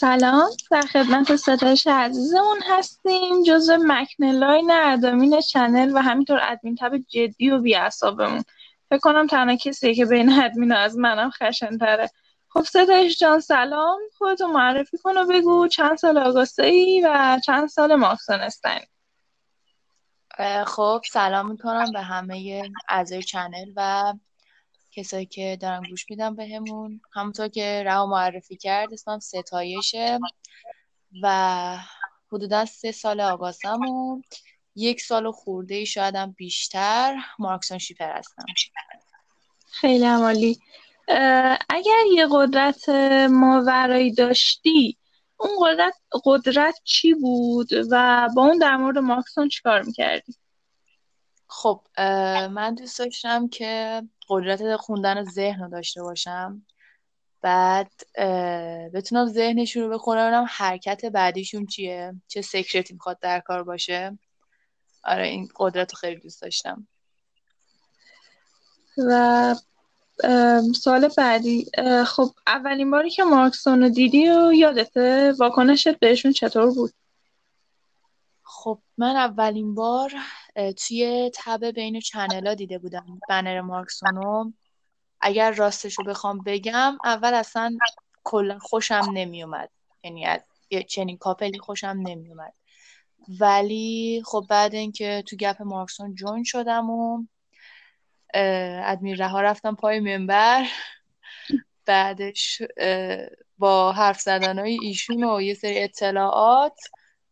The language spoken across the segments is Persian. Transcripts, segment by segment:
سلام. در خدمت ستایش عزیزمون هستیم. جزو 막내 line ادمین channel و همینطور ادمین تب جدی و بیعصابمون فکر کنم تنها کسیه که بین ادمین از منم خشن تره خب ستایش جان سلام. خودتو معرفی کن و بگو چند سال آگاسه ای و چند سال مارکسون stan ی خب سلام می‌کنم به همه اعضای channel و کسایی که دارن گوش میدن بهمون. همونطور که رها معرفی کرد اسمم ستایشه و حدودا سه سال آگاستم و یک سال خورده ای شایدم بیشتر مارکسون شیپر هستم. خیلی عمالی. اگر یه قدرت ماورایی داشتی اون قدرت قدرت چی بود و با اون در مورد مارکسون چیکار می‌کردی؟ خب من دوست داشتم که قدرت خوندن ذهن رو داشته باشم. بعد بتونم ذهنشون رو بخونم حرکت بعدیشون چیه چه secret ی می‌خواد در کار باشه. آره این قدرت رو خیلی دوست داشتم. و سوال بعدی خب اولین باری که مارکسون رو دیدی و یادته واکنشت بهشون چطور بود؟ خب من اولین بار توی تب بین channel دیده بودم بنر مارکسونو. اگر راستش رو بخوام بگم اول اصلا کلا خوشم نمیومد. یعنی از چنین کاپلی خوشم نمیومد. ولی خب بعد اینکه تو گپ مارکسون جوین شدم و ادمیر رها رفتم پای منبر. بعدش با حرف زدن های ایشون و یه سری اطلاعات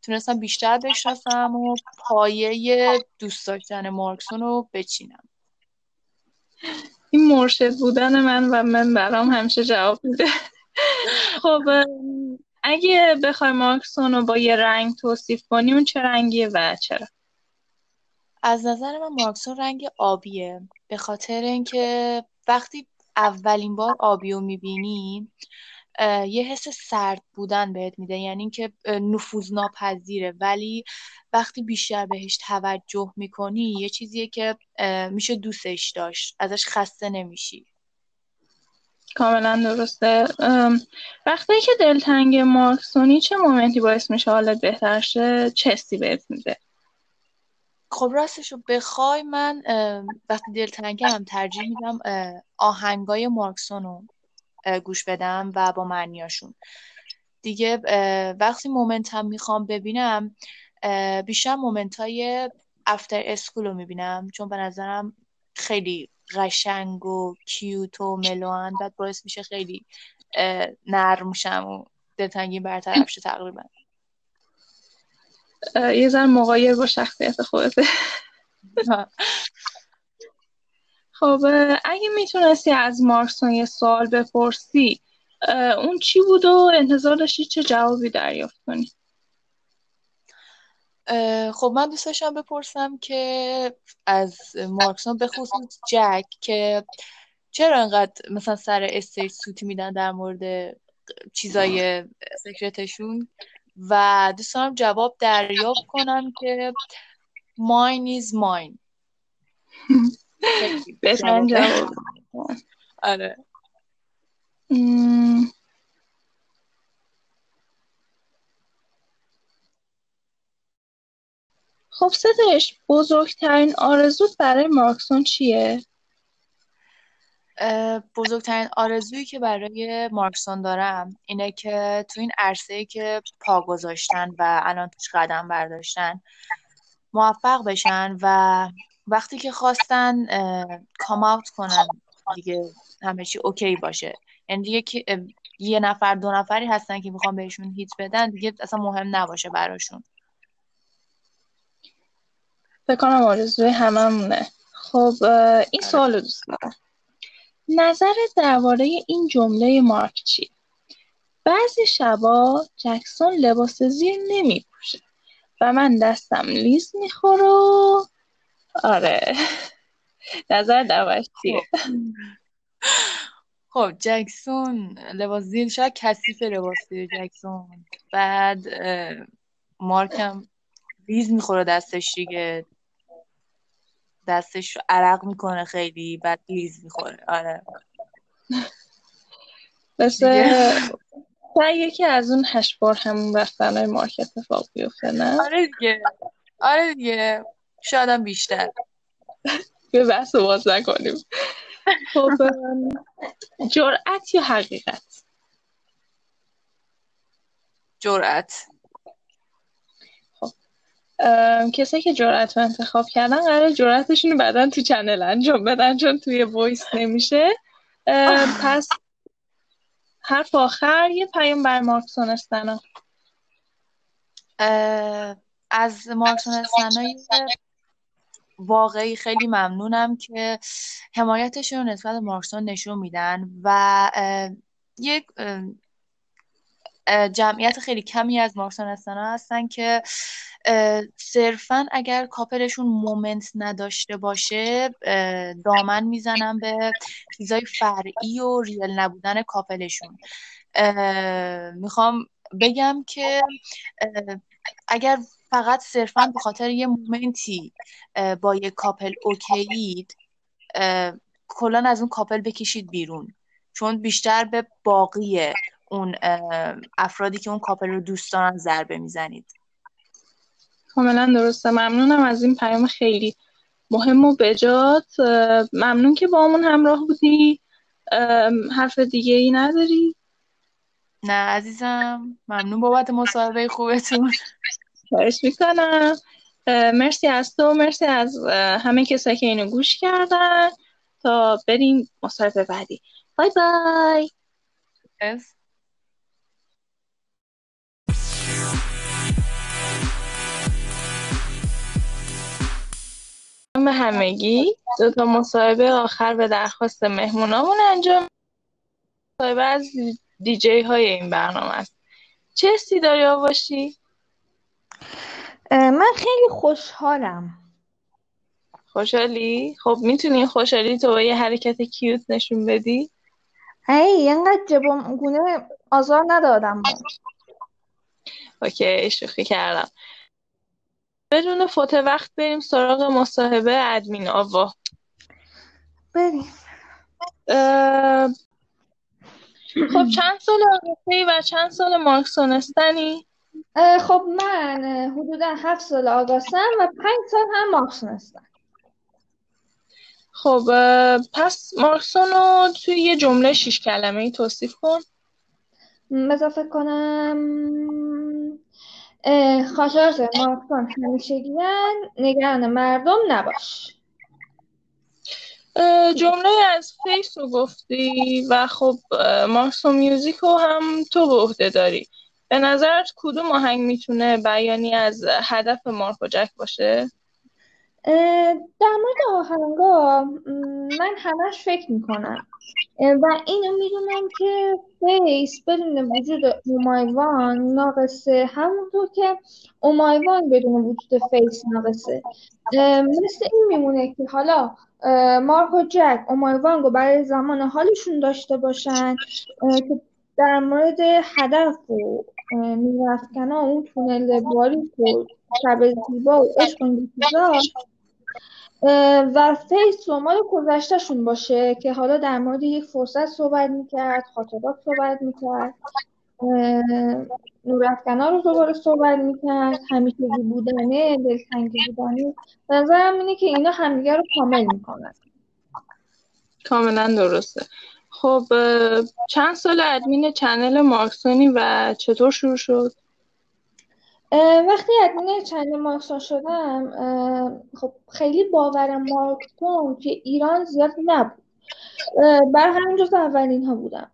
تونستم بیشتر بشناسم و پایه دوست داشتن مارکسون رو بچینم. این مرشد بودن من و من برام همیشه جواب میده. خب اگه بخوای مارکسون رو با یه رنگ توصیف کنی اون چه رنگیه و چرا؟ از نظر من مارکسون رنگ آبیه. به خاطر اینکه وقتی اولین بار آبی رو می‌بینی یه حس سرد بودن بهت میده یعنی اینکه نفوذ ناپذیره ولی وقتی بیشتر بهش توجه می‌کنی یه چیزیه که میشه دوستش داشت. ازش خسته نمیشی. کاملا درسته. وقتی که دلتنگ مارکسونی چه مومنتی باعث میشه حالت بهتر شه؟ چه بهت میده؟ خب راستش رو بخوای من وقتی دلتنگم ترجیح میدم آهنگای مارکسون رو گوش بدم و با معنیاشون. دیگه وقتی مومنتم می‌خوام ببینم بیشتر مومنت های افتر اسکول رو می‌بینم چون به نظرم خیلی قشنگ و کیوت و ملوان بعد باعث میشه خیلی نرم شم و دلتنگی برطرف شه تقریبا. یه زن مقایر با شخصیت خودته خب اگه می‌تونستی از مارکسون یه سوال بپرسی اون چی بود و انتظار داشتی چه جوابی دریافت کنی؟ خب من دوست داشتم بپرسم که از مارکسون به خصوص جک که چرا انقدر مثلا سر استیج سوتی میدن در مورد چیزای سکرتشون و دوست دارم جواب دریافت کنم که mine is mine. بهترین جواب آره. خب ستش بزرگترین آرزوت برای مارکسون چیه؟ بزرگترین آرزویی که برای مارکسون دارم اینه که تو این عرصه که پا گذاشتن و الان توش قدم برداشتن موفق بشن و وقتی که خواستن کام آوت کنن دیگه همه چی اوکی باشه یعنی دیگه یه نفر دو نفری هستن که می‌خوان بهشون هیت بدن دیگه اصلا مهم نباشه براشون فکر کنم آرزوی هممونه خب این آره. سوال دوست دارم نظرت درباره این جمله مارک چی؟ بعضی شبا جکسون لباس زیر نمی پوشه و من دستم لیز می‌خوره آره. نظر در چیه خب جکسون لباس زیر شاید کثیف لباس زیر جکسون. بعد مارکم لیز می‌خوره دستش دیگه. دستش رو عرق می‌کنه خیلی بعد لیز می‌خوره. آره. مثل یکی از اون هشت بار همون بستنهای مارک اتفاق بیفته نه؟ آره دیگه. آره دیگه. شایدم بیشتر. به بحث باز نکنیم. خب جرأت یا حقیقت؟ جرأت. کسایی که جرأت رو انتخاب کردن قراره جرأتشون رو بعدا تو channel انجام بدن چون توی voice نمیشه. پس حرف آخر یه پیام برا مارکسون stan ا از مارکسون stan ا واقعی خیلی ممنونم که حمایتشون نسبت به مارکسون نشون میدن و یک جمعیت خیلی کمی از مارکسونستان هستن که صرفا اگر کاپلشون مومنت نداشته باشه دامن می‌زنن به چیزای فرعی و ریل نبودن کاپلشون. می‌خوام بگم که اگر فقط صرفا به خاطر یه مومنتی با یه کاپل اوکیید کلا از اون کاپل بکشید بیرون. چون بیشتر به باقی اون افرادی که اون کاپل رو دوست دارن ضربه می‌زنید. کاملا درسته. ممنونم از این پیام خیلی مهم و بجات. ممنون که با همون همراه بودی. حرف دیگه ای نداری؟ نه عزیزم. ممنون بابت مصاحبه خوبتون. خواهش می‌کنم. مرسی از تو مرسی از همه کسایی که اینو گوش کردن. تا بریم مصاحبه بعدی. بای بای. به همگی دو تا مصاحبه آخر به درخواست مهمونامون انجام. مصاحبه از دیجی های این برنامه است. چه حسی داری آواشی؟ من خیلی خوشحالم خوشحالی؟ خب می‌تونی خوشحالی تو با یه حرکت کیوت نشون بدی؟ ای اینقدر جبم گونه آزار ندادم اوکی شوخی کردم بدون فوت وقت بریم سراغ مصاحبه ادمین آوا بریم خب چند سال آگستی و چند سال مارکسون هستنی؟ خب من حدودا هفت سال آگاستم و پنج سال هم مارکسون هستم. خب پس مارکسون رو توی یه جمله شیش کلمه ای توصیف کن. اضافه کنم خاطرات مارکسون همیشگیان نگران مردم نباش. جمله از فیس رو گفتی و خب مارکسون میوزیک رو هم تو به عهده داری. به نظرت کدوم آهنگ می‌تونه بیانی از هدف مارکو جک باشه؟ در مورد آهنگا من همش فکر می‌کنم. و اینو می‌دونم که فیس بدون وجود اومایوان ناقصه. همونطور که اومایوان بدون وجود فیس ناقصه. مثل این میمونه که حالا مارک و جک اومایوان رو برای زمان حالشون داشته باشن که در مورد هدف و میرفتکنا اون تونل باریک و شب زیبا و عشق و فیس مال گذشتهشون باشه که حالا در مورد یک فرصت صحبت می‌کرد خاطرات صحبت می‌کرد نورافکنا رو دوباره صحبت می‌کرد همیشگی بودنه دلتنگی بودنه. نظرم اینه که اینا همدیگه رو کامل می‌کنن. کاملا درسته. خب چند سال ادمین چنل مارکسونی و چطور شروع شد؟ وقتی ادمین چند مارکسون شدم خب خیلی باورم مارکسون که ایران زیاد نبود بر همین جز اولین ها بودم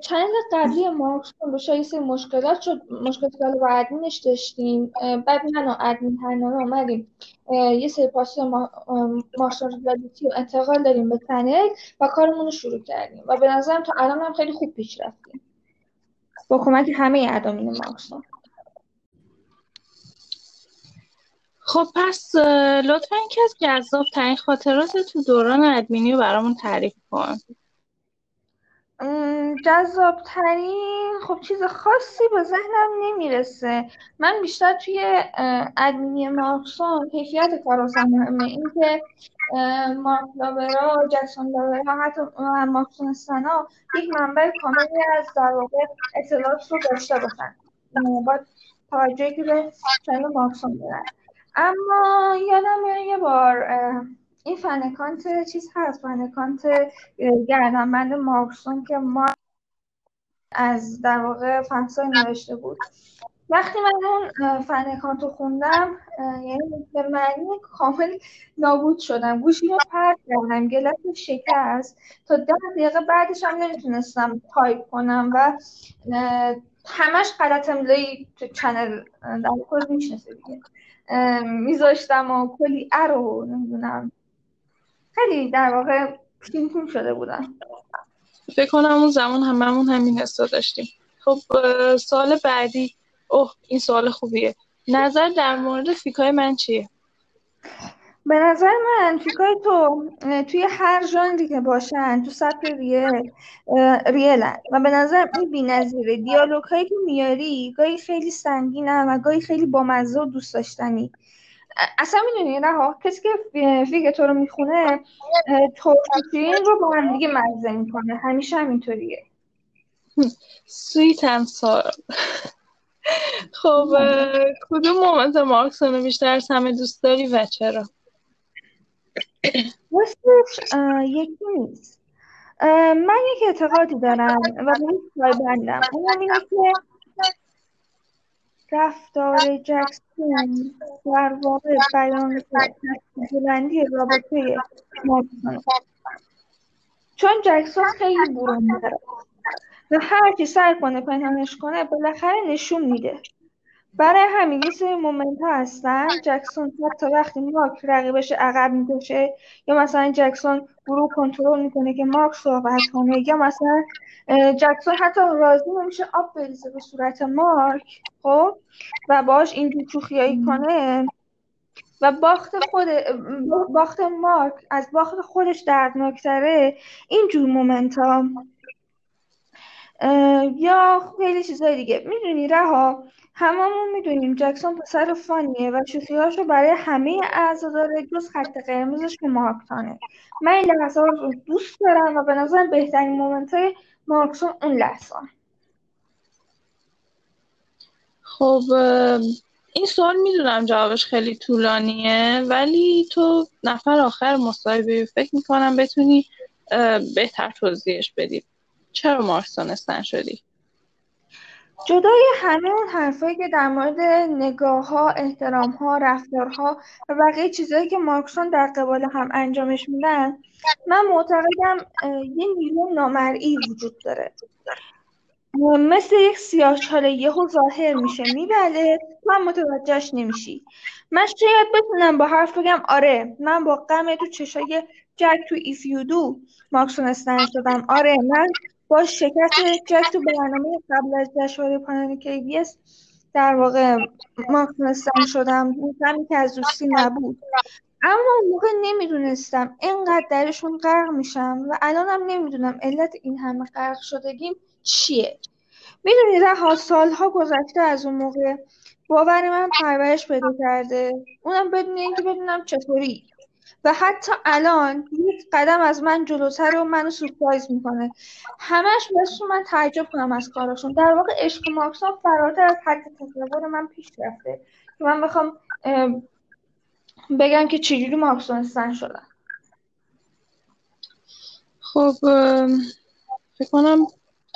چند قبلی مارکسون با یه سری مشکلات شد مشکلاتی که با ادمینش داشتیم. بعد من و ادمین هرنامه اومدیم. یه سری پاسی مارکسون ریالیتی و انتقال داریم به پنل و کارمون رو شروع کردیم. و به نظرم تا الان هم خیلی خوب پیش رفتیم. با کمک همه ادامین مارکسون خب پس لطفا یکی از جذاب ترین خاطرات تو دوران ادمینی رو برامون تعریف کن. جذابترین خب چیز خاصی به ذهنم نمی‌رسه. من بیشتر توی ادمینی مارکسون کیفیت کار مهمه. اینکه مارک لابرا جکسون لابرا حتی مارکسون سنا یک منبع کاملی از در واقع اطلاعات رو داشته باشن. با توجهی که به مارکسون دارن اما یادم یه بار این فنکانت چیز هست؟ فنکانت گردنبند مارکسون که ما از در واقع fansign نوشته بود. وقتی من اون fan account رو خوندم یعنی به معنی کامل نابود شدم. گوشی رو پرت کردم گلت شکست. تا ده دقیقه بعدش هم نمی‌تونستم تایپ کنم و همش غلط املایی تو channel در کل میشناسه دیگه. میذاشتم و کلی ارو نمی‌دونم. خیلی در واقع پین شده بودن. فکر کنم اون زمان هممون همین حسا داشتیم. خب سال بعدی. اوه این سوال خوبیه. نظر در مورد فیکای من چیه؟ به نظر من فیکای تو توی هر ژانری که باشن تو سطح ریل ریلن. و به نظر این بی‌نظیره. دیالوگ هایی که میاری گاهی خیلی سنگینن و گاهی خیلی بامزه و دوست داشتنی. اصلا می‌دونی نه کسی که فیگ تو رو می‌خونه توفیقین رو با هم دیگه مزه می‌کنه. همیشه همینطوریه سویت هم سارا خب کدوم مومنت مارکسون بیشتر از همه دوست داری و چرا؟ راستش یکی نیست. من یک اعتقادی دارم و به این بندم. اونم اینه که رفتار جکسون در واقع بیان بلندی رابطه مارکسون چون جکسون خیلی برون داره و هر کی سعی کنه پنهانش کنه بالاخره نشون میده. برای همین یه سری مومنت ها هستن. جکسون حتی وقتی مارک رقیبش عقب می‌کشه یا مثلا جکسون گروه کنترل می‌کنه که مارک صحبت کنه یا مثلا جکسون حتی راضی نمیشه آب بریزه به صورت مارک خب؟ و باش اینجور چوخیایی کنه. و باخت خود باخت مارک از باخت خودش دردناکتره. اینجور مومنت ها. یا خیلی چیزای دیگه. می‌دونی رها هممون می‌دونیم جکسون پسر فانیه و رو برای همه اعضا داره جز خط قرمزش که مارکتانه من این لحظه رو دوست دارم و به نظرم بهترین مومنت های مارکسون اون لحظه. خب این سوال می‌دونم جوابش خیلی طولانیه ولی تو نفر آخر مصاحبه فکر می‌کنم بتونی بهتر توضیحش بدی. چرا مارکسونستن شدی جدای همه اون حرفایی که در مورد نگاه ها، احترام ها، رفتارها و بقیه چیزهایی که مارکسون در قبال هم انجامش میدن من معتقدم یه نیرو نامرئی وجود داره. مثل یک سیاهچاله یهو ظاهر میشه میبله تو متوجهش نمیشی. من شاید بتونم با حرف بگم آره من با غم تو چشای جک تو ایف یو دو مارکسون شدم. آره من با شکست جک تو برنامه قبل از جشنواره پایان KBS در واقع مارکسون شدم. همین که از دوستی نبود. اما اون موقع نمی‌دونستم. اینقدر درشون غرق میشم و الانم نمی‌دونم علت این همه غرق شدگیم چیه. می‌دونی رها سالها گذشته از اون موقع باور من پرورش پیدا کرده. اونم بدون اینکه بدونم چطوری. و حتی الان یک قدم از من جلوتر و منو سورپرایز می‌کنه. همش مثل من تعجب کنم از کاراشون. در واقع عشق مارکسون فراتر از حد تصور من پیش رفته که من بخوام بگم که چجوری مارکسونستن شدن خب فکر کنم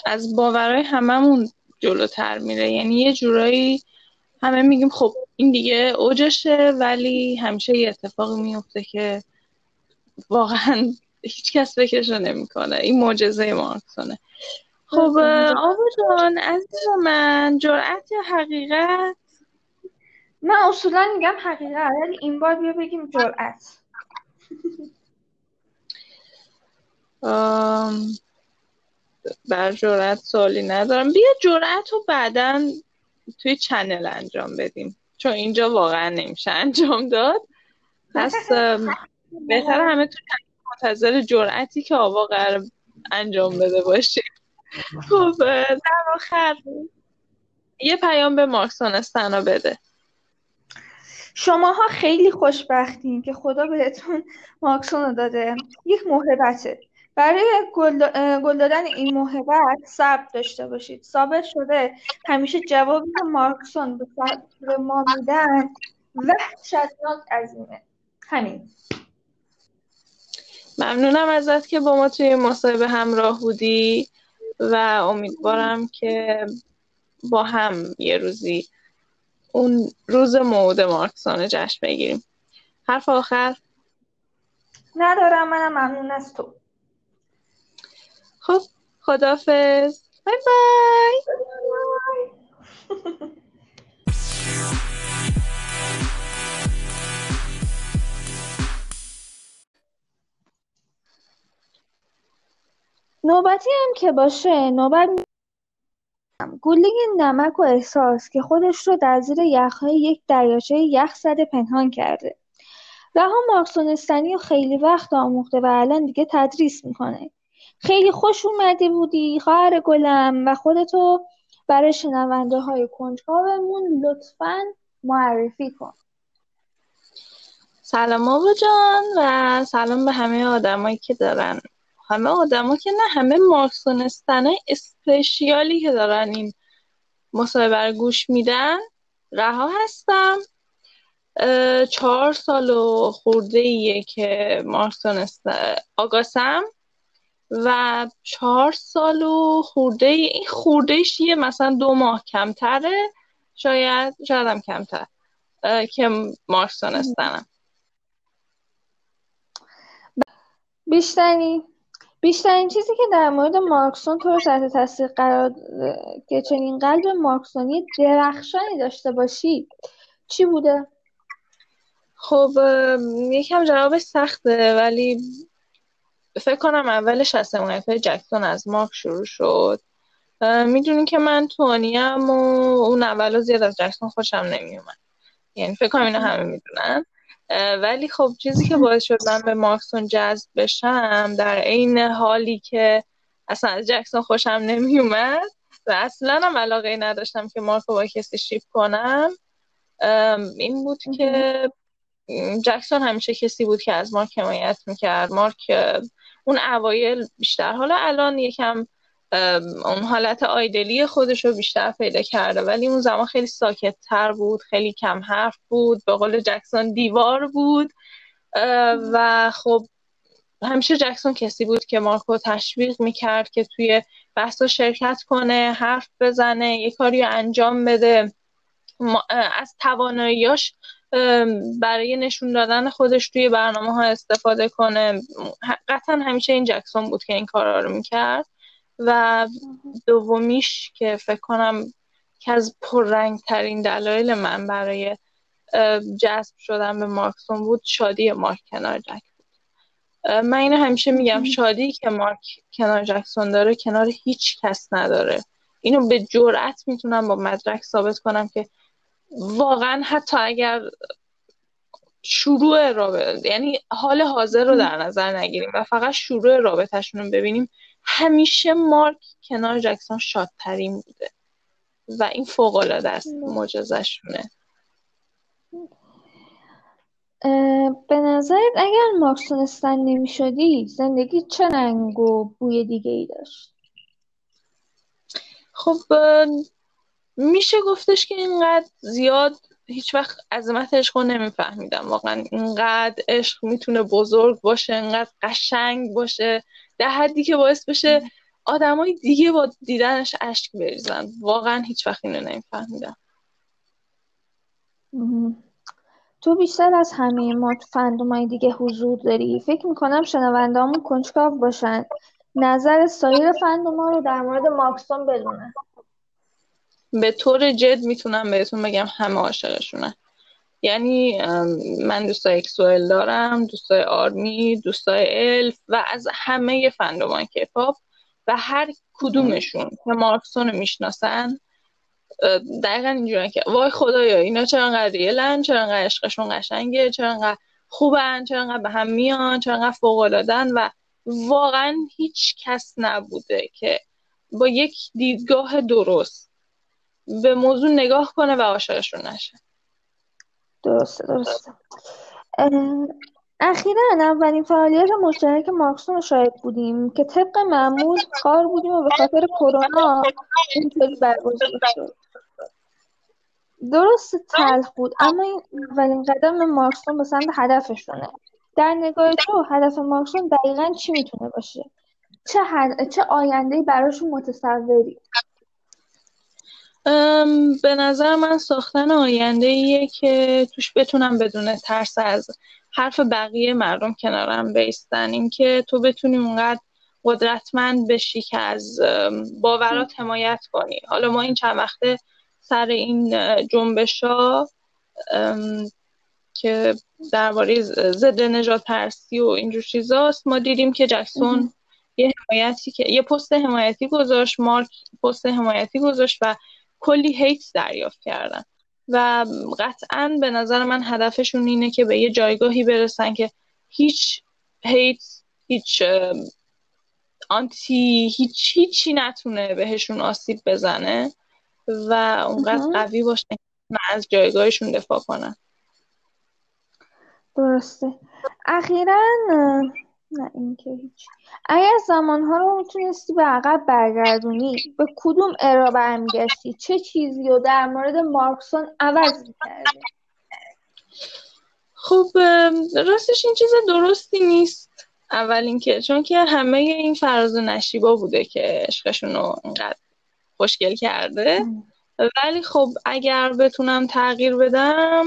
از باورهای هممون جلوتر میره. یعنی یه جورایی همه میگیم خب این دیگه اوجشه ولی همیشه یه اتفاقی میفته که واقعا هیچ کس فکرشو نمی‌کنه. این معجزه مارکسونه خب آبا جان عزیز من جرأت یا حقیقت؟ من اصولا میگم حقیقت ولی این بار بیا بگیم جرأت. بر جرأت سوالی ندارم. بیا جرأت رو بعدا توی چنل انجام بدیم. چون اینجا واقعا نمیشه انجام داد. پس بهتر همه تو منتظر جرأتی که آوا قرار انجام بده باشه. خب در آخر یه پیام به مارکسون استنا بده. شماها خیلی خوشبختین که خدا بهتون مارکسون رو داده. یک موهبته برای گل دادن این موهبت صبر داشته باشید. ثابت شده. همیشه جوابی که مارکسون به ما میدن. وحشتناک عظیمه. همین. ممنونم ازت که با ما توی مصاحبه همراه بودی و امیدوارم که با هم یه روزی اون روز موعود مارکسون جشن بگیریم. حرف آخر؟ ندارم. منم ممنون از تو. خب خدافز بای بای. نوبتی هم که باشه نوبت گله نمک و احساس که خودش رو در زیر یخهای یک دریاچه یخ زده پنهان کرده. رها مارکسونستنی و خیلی وقت آموخته و الان دیگه تدریس می‌کنه. خیلی خوش اومدی بودی. خواهر گلم و خودتو برای شنونده های کنجکاومون لطفا معرفی کن. سلام آبا جان و سلام به همه آدمایی که دارن. همه آدما که نه همه مارکسونستن های اسپشیالی که دارن این مصاحبه گوش میدن. رها هستم. چهار سال و خورده ایه که مارکسونست آگاسم و چهار سال و خورده این خوردهش یه مثلا دو ماه کمتره. شاید شاید هم کمتر که مارکسونستنم بیشتری بیشترین چیزی که در مورد مارکسون تو رو تحت تاثیر قرار که چنین قلب مارکسونی درخشانی داشته باشی چی بوده؟ خب یکم جواب سخته ولی فکر کنم اولش از حمایت جکسون از مارک شروع شد. می‌دونی که من تونیم و اون اول زیاد از جکسون خوشم نمیومد یعنی فکر کنم اینو همه می‌دونن. ولی خب چیزی که باعث شد من به مارکسون جذب بشم در عین حالی که اصلا از جکسون خوشم نمیومد و اصلا هم علاقه نداشتم که مارکو با کسی شیپ کنم این بود که جکسون همیشه کسی بود که از مارک حمایت می‌کرد. مارک اون اوایل بیشتر. حالا الان یکم اون حالت آیدلی خودش رو بیشتر پیدا کرده ولی اون زمان خیلی ساکت تر بود خیلی کم حرف بود به قول جکسون دیوار بود. و خب همیشه جکسون کسی بود که مارکو تشویق می‌کرد که توی بحثا شرکت کنه حرف بزنه یه کاری انجام بده. از تواناییاش برای نشون دادن خودش توی برنامه ها استفاده کنه. قطعا همیشه این جکسون بود که این کارا رو می‌کرد. و دومیش که فکر کنم که از پررنگ ترین دلایل من برای جذب شدن به مارکسون بود شادی مارک کنار جک بود. من اینو همیشه میگم شادی که مارک کنار جکسون داره کنار هیچ کس نداره. اینو به جرأت می‌تونم با مدرک ثابت کنم که واقعا حتی اگر شروع رابطه یعنی حال حاضر رو در نظر نگیریم و فقط شروع رابطهشون رو ببینیم همیشه مارک کنار جکسون شادترین بوده و این فوق العاده است معجزه‌شونه. به نظرت اگر مارکسونستن نمی شدی زندگی چه رنگ و بوی دیگه ای داشت؟ خب میشه گفتش که اینقدر زیاد هیچ وقت عظمت عشق رو نمیفهمیدم. واقعا اینقدر عشق می‌تونه بزرگ باشه اینقدر قشنگ باشه در حدی که باعث بشه آدمای دیگه با دیدنش اشک بریزن. واقعا هیچ وقت اینو نمیفهمیدم. تو بیشتر از همه ما تو فندومای دیگه حضور داری. فکر می‌کنم شنوندهامون کنجکاو باشن. نظر سایر فندوما رو در مورد مارکسون بدونن. به طور جد می‌تونم بهتون بگم همه عاشقشونن یعنی من دوستای اکسوئل دارم دوستای آرمی دوستای الف و از همه فندومان کپاپ و هر کدومشون که مارکسون می‌شناسن دقیقا اینجوری که وای خدایا اینا چرا انقدر ریلن چرا انقدر عشقشون قشنگه چرا انقدر خوبن چرا انقدر به هم میان چرا انقدر فوق و واقعا هیچ کس نبوده که با یک دیدگاه درست به موضوع نگاه کنه و عاشقشون نشه. درسته درسته. اخیرا اولین فعالیت مشترک مارکسون رو شاهد بودیم که طبق معمول کار بودیم و به خاطر کرونا اینطوری برگزار شد. درست تلخ بود اما این اولین قدم مارکسون به سمت هدفشونه. در نگاه تو هدف مارکسون دقیقا چی می‌تونه باشه؟ چه, هد... چه آینده براشون متصوری؟ به نظر من ساختن آینده ایه که توش بتونم بدون ترس از حرف بقیه مردم کنارم بیستن. اینکه تو بتونی اونقدر قدرتمند بشی که از باورات حمایت کنی. حالا ما این چند وقته سر این جنبش ها که درباره ضد نجات پرستی و اینجور چیزاست ما دیدیم که جکسون یه حمایتی که یه پست حمایتی گذاشت مارک پست حمایتی گذاشت و کلی هیت دریافت کردن. و قطعا به نظر من هدفشون اینه که به یه جایگاهی برسن که هیچ هیت هیچ آنتی هیچ هیچی نتونه بهشون آسیب بزنه و اونقدر قوی باشن از جایگاهشون دفاع کنن. درسته. اخیرا نه اینکه هیچ. اگر زمانها رو می‌تونستی به عقب برگردونی به کدوم ارا برمیگشتی؟ چه چیزی رو در مورد مارکسون عوض می‌کردی؟ خب راستش این چیز درستی نیست. اول اینکه چون که همه این فراز و نشیبا بوده که عشقشون رو اینقدر خوشگل کرده. ولی خب اگر بتونم تغییر بدم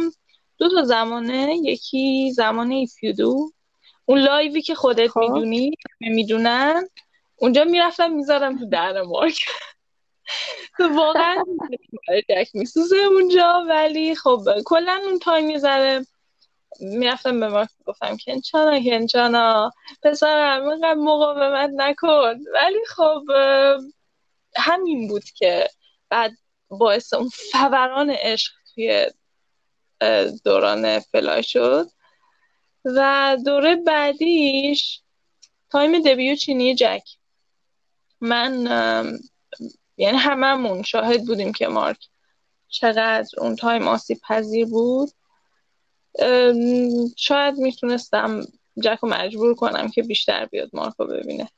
دو تا زمانه. یکی زمان ایفیودو اون لایوی که خودت خب. می‌دونی می‌دونن. اونجا می‌رفتم می‌ذارم تو در مارک. واقعا جک میسوزه اونجا ولی خب کلا اون time می‌ذاره می‌رفتم به مارک گفتم 괜찮아 괜찮아. پسرم اینقدر مقاومت نکن. ولی خب همین بود که بعد باعث اون فوران عشق توی دوران Fly شد. و دوره بعدیش time debut چینی جک. من یعنی هممون شاهد بودیم که مارک چقدر اون تایم آسیب پذیر بود. شاید می‌تونستم جک رو مجبور کنم که بیشتر بیاد مارک رو ببینه.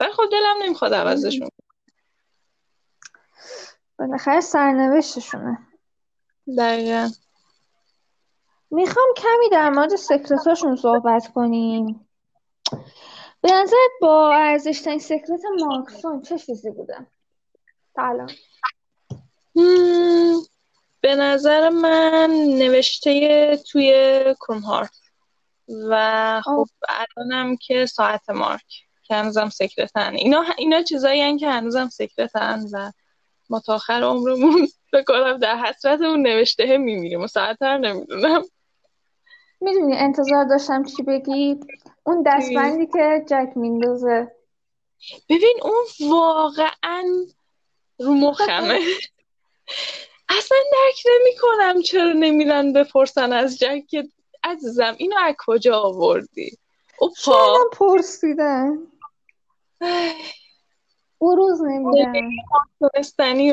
ولی خب دلم نمی‌خواد عوضشون بالاخره سرنوشتشونه. دقیقا. می‌خوام کمی در مورد سکرتاشون صحبت کنیم. به نظرت با ارزشترین سکرت مارکسون چه چیزی بوده؟ سلام. به نظر من نوشته توی کرومهارت. و خب الانم که ساعت مارک که هنوزم سکرتن. اینا اینا چیزایی که هنوزم سکرتن و ما تا آخر عمرمون بکنم در حسرت اون نوشته میمیریم و ساعت هم نمی‌دونم. می‌دونی انتظار داشتم چی بگی؟ اون دستبندی که جک میندازه. ببین اون واقعا رو مخمه. اصلا درک نمی کنم چرا نمیرن بپرسن از جک که عزیزم اینو از کجا آوردی؟ اوپا. پرسیدن؟ بروز نمیدن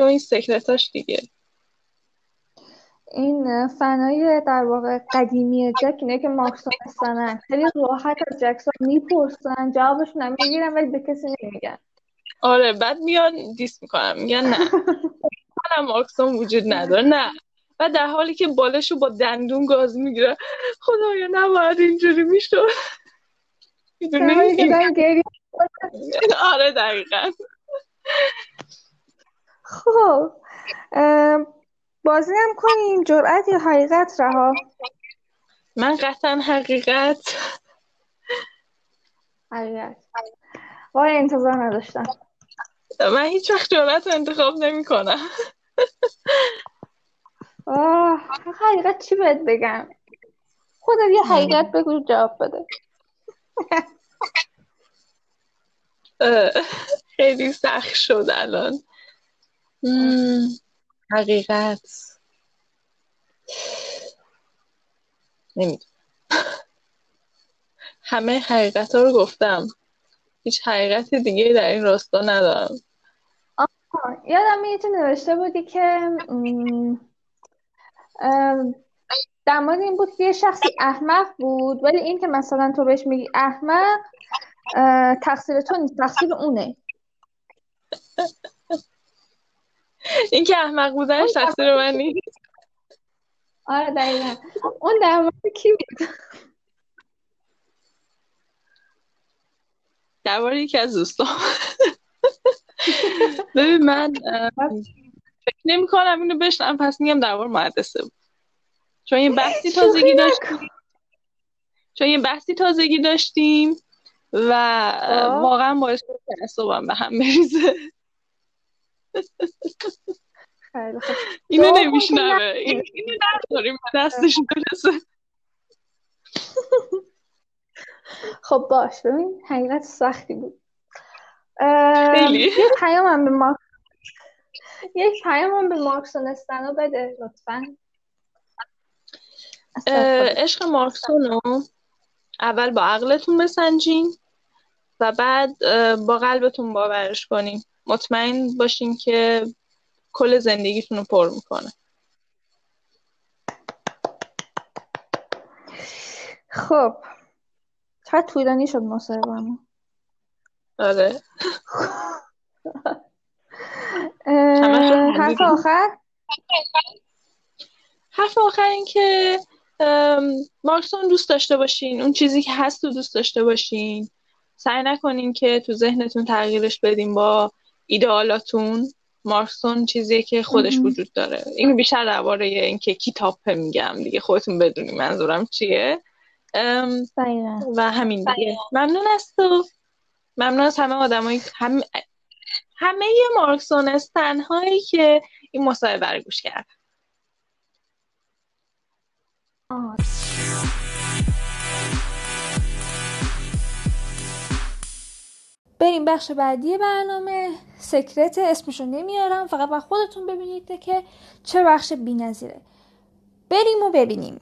و این سکرتاش دیگه. این فنای در واقع قدیمی جک اینه که مارکس هستن خیلی راحت از جکسون می‌پرسن جوابشون هم می‌گیرن ولی به کسی نمیگن. آره بعد میان دیس می‌کنن میگن نه. نه مارکسون وجود نداره. نه. و در حالی که بالشو با دندون گاز می‌گیره. خدایا نباید اینجوری می‌شد. آره دقیقا. خب بازی هم کنیم. جرأت یا حقیقت رها؟ من قطعا حقیقت. حقیقت. وای انتظار نداشتم. من هیچ وقت جرأت انتخاب نمی کنم. آه حقیقت چی بهت بگم؟ خودت یه حقیقت بگو جواب بده. خیلی سخت شد الان. حقیقت. نمی‌دونم. همه حقیقت ها رو گفتم. هیچ حقیقت دیگه در این راستا ندارم. یادم یه نوشته بودی که در مورد این بود که یه شخصی احمق بود ولی این که مثلا تو بهش میگی احمق تقصیر تو نیست تقصیر اونه. این که احمق بودنش تقصیر من نیست. آره دقیقا. اون در مورد کی بود؟ درباره یکی از دوستان ببین من فکر نمی کنم اینو بشنم. پس میگم درباره مهندسه بود. چون یه بحثی تازگی داشتیم. چون یه بحثی تازگی داشتیم و. واقعا باعث تعصبم به هم بریزه. اینو نمیشنوه. اینو نداریم دستش برسه خب باش. ببین حقیقت سختی بود. خیلی. یه پیامم به مارک یک پیامم به مارکسون بده لطفا. عشق مارکسونو. اول با عقلتون بسنجین و بعد با قلبتون باورش کنین. مطمئن باشین که کل زندگیتون رو پر می‌کنه. خب. چقدر طولانی شد مصاحبهمون آره. حرف آخر؟ حرف آخر این که مارکسون دوست داشته باشین. اون چیزی که هست رو دوست داشته باشین. سعی نکنین که تو ذهنتون تغییرش بدین با ایدئالاتون مارکسون چیزیه که خودش وجود داره. این بیشتر درباره اینکه کتاب میگم دیگه خودتون بدونی منظورم چیه. و همین دیگه. ممنون از تو. ممنون از همه آدمایی هم... همه مارکسونستن هایی که این مصاحبه رو گوش کرد. بریم بخش بعدی برنامه. سکرت اسمشو نمیارم. فقط با خودتون ببینید که چه بخش بی نظیره بریم و ببینیم.